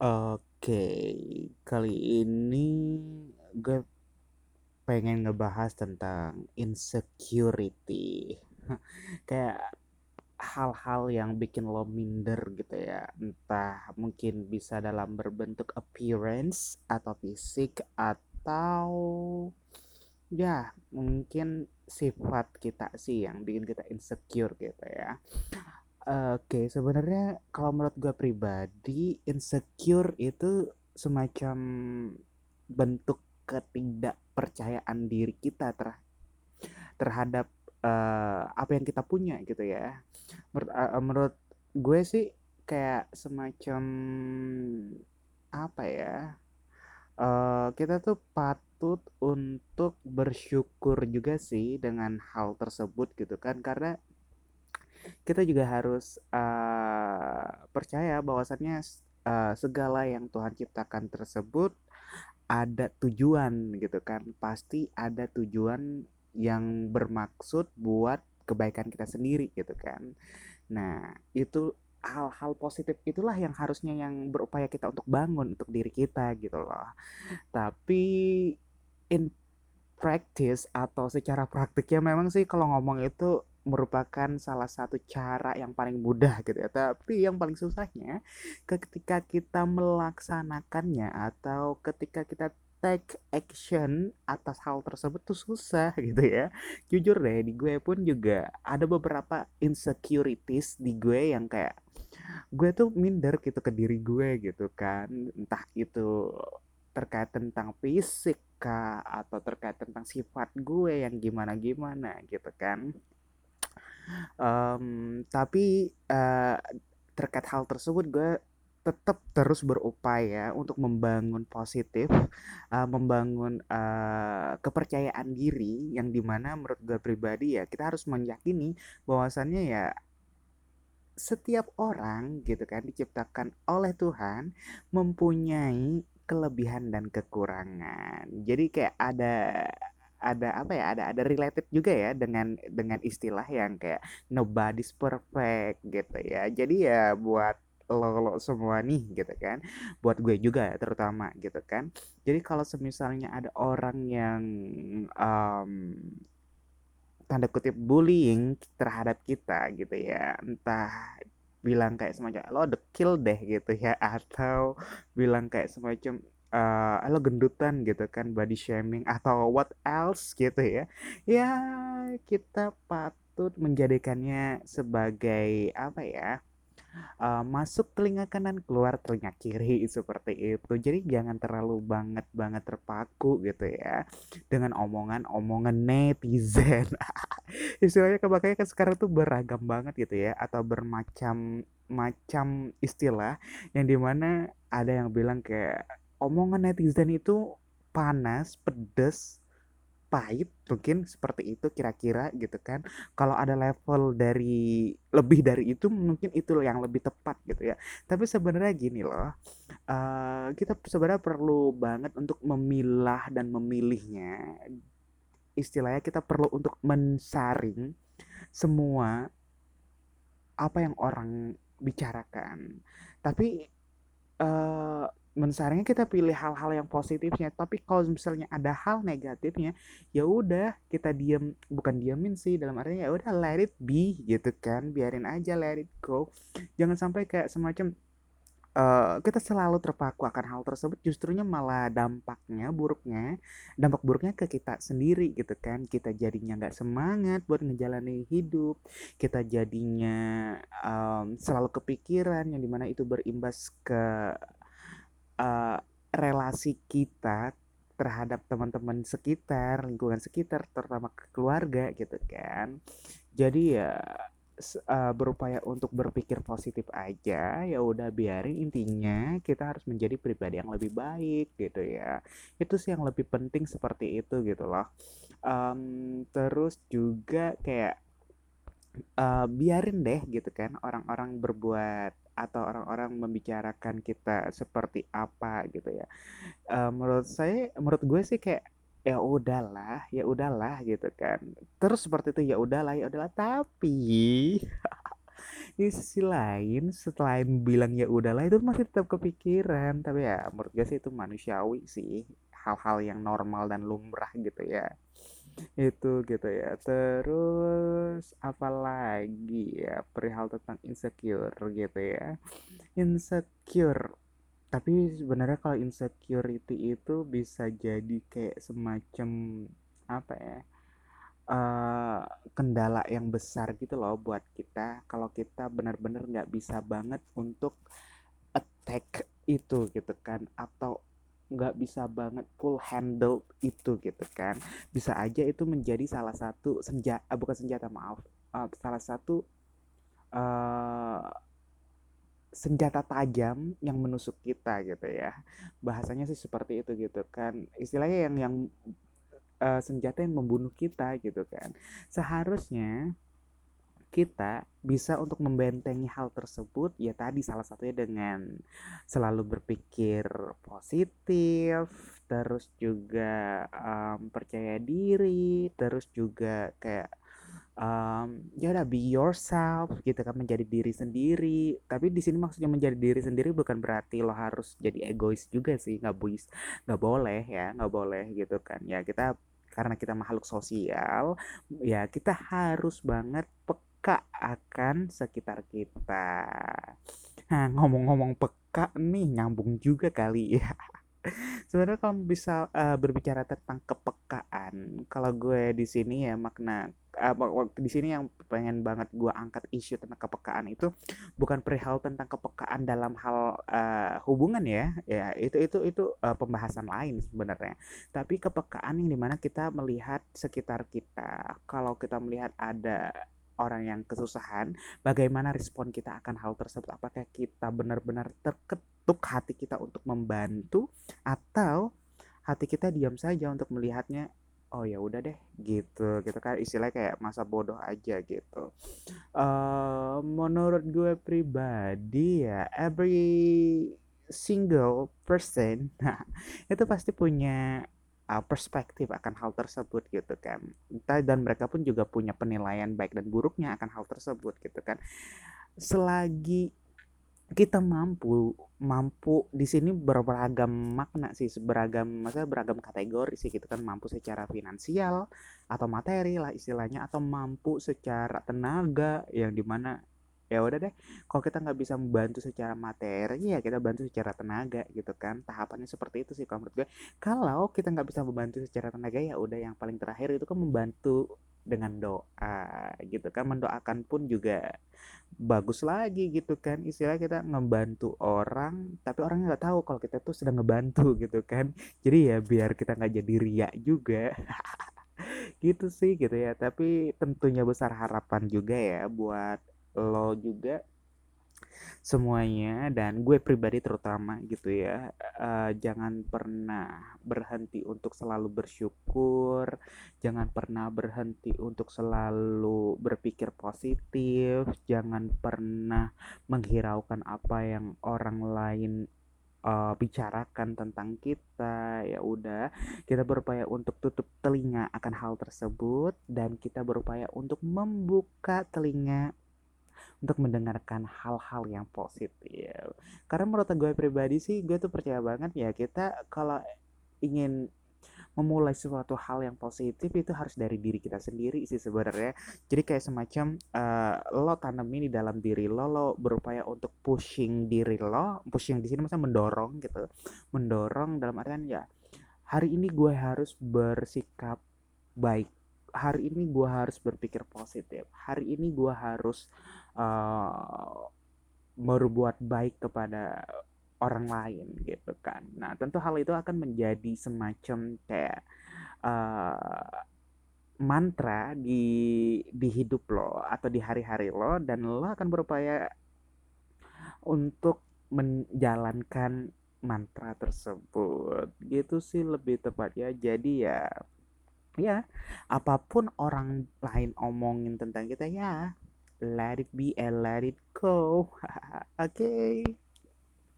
Oke, kali ini gue pengen ngebahas tentang insecurity. Kayak hal-hal yang bikin lo minder gitu ya. Entah mungkin bisa dalam berbentuk appearance atau fisik atau ya mungkin sifat kita sih yang bikin kita insecure gitu ya. Oke, sebenarnya kalau menurut gue pribadi, insecure itu semacam bentuk ketidakpercayaan diri kita ter terhadap uh, apa yang kita punya gitu ya. Menurut, uh, menurut gue sih kayak semacam apa ya? Uh, kita tuh patut untuk bersyukur juga sih dengan hal tersebut gitu kan karena kita juga harus uh, percaya bahwasannya uh, segala yang Tuhan ciptakan tersebut ada tujuan gitu kan. Pasti ada tujuan yang bermaksud buat kebaikan kita sendiri gitu kan. Nah itu hal-hal positif itulah yang harusnya yang berupaya kita untuk bangun untuk diri kita gitu loh. Tapi in practice atau secara praktiknya memang sih kalau ngomong itu merupakan salah satu cara yang paling mudah gitu ya. Tapi yang paling susahnya ketika kita melaksanakannya atau ketika kita take action atas hal tersebut tuh susah gitu ya. Jujur deh di gue pun juga ada beberapa insecurities di gue yang kayak gue tuh minder gitu ke diri gue gitu kan. Entah itu terkait tentang fisik kah atau terkait tentang sifat gue yang gimana-gimana gitu kan um, tapi uh, terkait hal tersebut gue tetap terus berupaya untuk membangun positif, uh, membangun uh, kepercayaan diri yang di mana menurut gue pribadi ya kita harus meyakini bahwasannya ya setiap orang gitu kan diciptakan oleh Tuhan mempunyai kelebihan dan kekurangan. Jadi kayak ada ada apa ya ada ada related juga ya dengan dengan istilah yang kayak nobody's perfect gitu ya. Jadi ya buat lo, lo semua nih gitu kan buat gue juga terutama gitu kan. Jadi kalau semisalnya ada orang yang um, tanda kutip bullying terhadap kita gitu ya entah bilang kayak semacam lo the kill deh gitu ya atau bilang kayak semacam uh, lo gendutan gitu kan body shaming atau what else? gitu ya. Ya kita patut menjadikannya sebagai apa ya uh, masuk telinga kanan keluar telinga kiri seperti itu. Jadi jangan terlalu banget banget terpaku gitu ya dengan omongan-omongan netizen. Istilahnya kebanyakan kan sekarang tuh beragam banget gitu ya atau bermacam macam istilah yang di mana ada yang bilang kayak omongan netizen itu panas, pedes, pahit mungkin seperti itu kira-kira gitu kan. Kalau ada level dari lebih dari itu mungkin itu yang lebih tepat gitu ya. Tapi sebenarnya gini loh uh, kita sebenarnya perlu banget untuk memilah dan memilihnya. Istilahnya kita perlu untuk mensaring semua apa yang orang bicarakan. Tapi uh, mensarankan kita pilih hal-hal yang positifnya tapi kalau misalnya ada hal negatifnya ya udah kita diam bukan diamin sih dalam artinya ya udah let it be gitu kan. Biarin aja let it go. Jangan sampai kayak semacam uh, kita selalu terpaku akan hal tersebut justrunya malah dampaknya buruknya dampak buruknya ke kita sendiri gitu kan. Kita jadinya nggak semangat buat ngejalanin hidup. Kita jadinya um, selalu kepikiran yang di mana itu berimbas ke uh, relasi kita terhadap teman-teman sekitar, lingkungan sekitar, terutama keluarga gitu kan. Jadi ya uh, berupaya untuk berpikir positif aja ya udah biarin intinya kita harus menjadi pribadi yang lebih baik gitu ya itu sih yang lebih penting seperti itu gitu loh um, terus juga kayak uh, biarin deh gitu kan orang-orang berbuat atau orang-orang membicarakan kita seperti apa gitu ya. Uh, menurut saya, menurut gue sih kayak ya udahlah, ya udahlah gitu kan. Terus seperti itu ya udahlah, ya udahlah. Tapi di sisi lain setelah bilang ya udahlah itu masih tetap kepikiran tapi ya menurut gue sih itu manusiawi sih hal-hal yang normal dan lumrah gitu ya itu gitu ya. Terus apalagi ya perihal tentang insecure gitu ya? Insecure. Tapi sebenarnya kalau insecurity itu bisa jadi kayak semacam apa ya uh, kendala yang besar gitu loh buat kita. Kalau kita benar-benar nggak bisa banget untuk attack itu gitu kan. Atau nggak bisa banget full handle itu gitu kan. Bisa aja itu menjadi salah satu senjata uh, bukan senjata maaf. Uh, salah satu uh, senjata tajam yang menusuk kita gitu ya. Bahasanya sih seperti itu gitu kan. Istilahnya yang yang uh, senjata yang membunuh kita gitu kan. Seharusnya kita bisa untuk membentengi hal tersebut ya tadi salah satunya dengan selalu berpikir positif terus juga um, percaya diri terus juga kayak um, ya udah be yourself gitu kan menjadi diri sendiri. Tapi di sini maksudnya menjadi diri sendiri bukan berarti lo harus jadi egois juga sih nggak buis nggak boleh ya nggak boleh gitu kan. Ya kita karena kita makhluk sosial ya kita harus banget peka akan sekitar kita. Nah ngomong-ngomong peka nih nyambung juga kali ya. Sebenarnya kalau bisa uh, berbicara tentang kepekaan kalau gue di sini ya makna uh, di sini yang pengen banget gue angkat isu tentang kepekaan itu bukan perihal tentang kepekaan dalam hal uh, hubungan ya. Ya itu itu itu uh, pembahasan lain sebenarnya. Tapi kepekaan yang di mana kita melihat sekitar kita. Kalau kita melihat ada orang yang kesusahan, bagaimana respon kita akan hal tersebut? Apakah kita benar-benar terketuk hati kita untuk membantu atau hati kita diam saja untuk melihatnya oh ya udah deh gitu gitu kan istilahnya kayak masa bodoh aja gitu uh, menurut gue pribadi ya every single person itu pasti punya uh, perspektif akan hal tersebut gitu kan. Dan mereka pun juga punya penilaian baik dan buruknya akan hal tersebut gitu kan. Selagi kita mampu mampu di sini beragam makna sih beragam maksudnya beragam kategori sih gitu kan. Mampu secara finansial atau materi lah istilahnya atau mampu secara tenaga yang di mana ya udah deh kalau kita nggak bisa membantu secara materi ya kita bantu secara tenaga gitu kan. Tahapannya seperti itu sih kalau menurut gue. Kalau kita nggak bisa membantu secara tenaga ya udah yang paling terakhir itu kan membantu dengan doa gitu kan. Mendoakan pun juga bagus lagi gitu kan. Istilah kita ngebantu orang tapi orangnya nggak tahu kalau kita tuh sedang ngebantu gitu kan. Jadi ya biar kita nggak jadi riak juga. Gitu sih gitu ya. Tapi tentunya besar harapan juga ya buat lo juga semuanya dan gue pribadi terutama gitu ya uh, jangan pernah berhenti untuk selalu bersyukur jangan pernah berhenti untuk selalu berpikir positif jangan pernah menghiraukan apa yang orang lain uh, bicarakan tentang kita. Ya udah kita berupaya untuk tutup telinga akan hal tersebut dan kita berupaya untuk membuka telinga untuk mendengarkan hal-hal yang positif. Karena menurut gue pribadi sih gue tuh percaya banget ya kita kalau ingin memulai suatu hal yang positif itu harus dari diri kita sendiri sih sebenarnya. Jadi kayak semacam uh, lo tanemin di dalam diri lo lo berupaya untuk pushing diri lo pushing di sini maksudnya mendorong gitu mendorong dalam artian ya hari ini gue harus bersikap baik hari ini gue harus berpikir positif. Hari ini gue harus uh, berbuat baik kepada orang lain gitu kan. Nah tentu hal itu akan menjadi semacam kayak uh, mantra di di hidup lo atau di hari-hari lo dan lo akan berupaya untuk menjalankan mantra tersebut. Gitu sih lebih tepatnya. Jadi ya ya apa pun orang lain omongin tentang kita ya let it be and let it go. okay.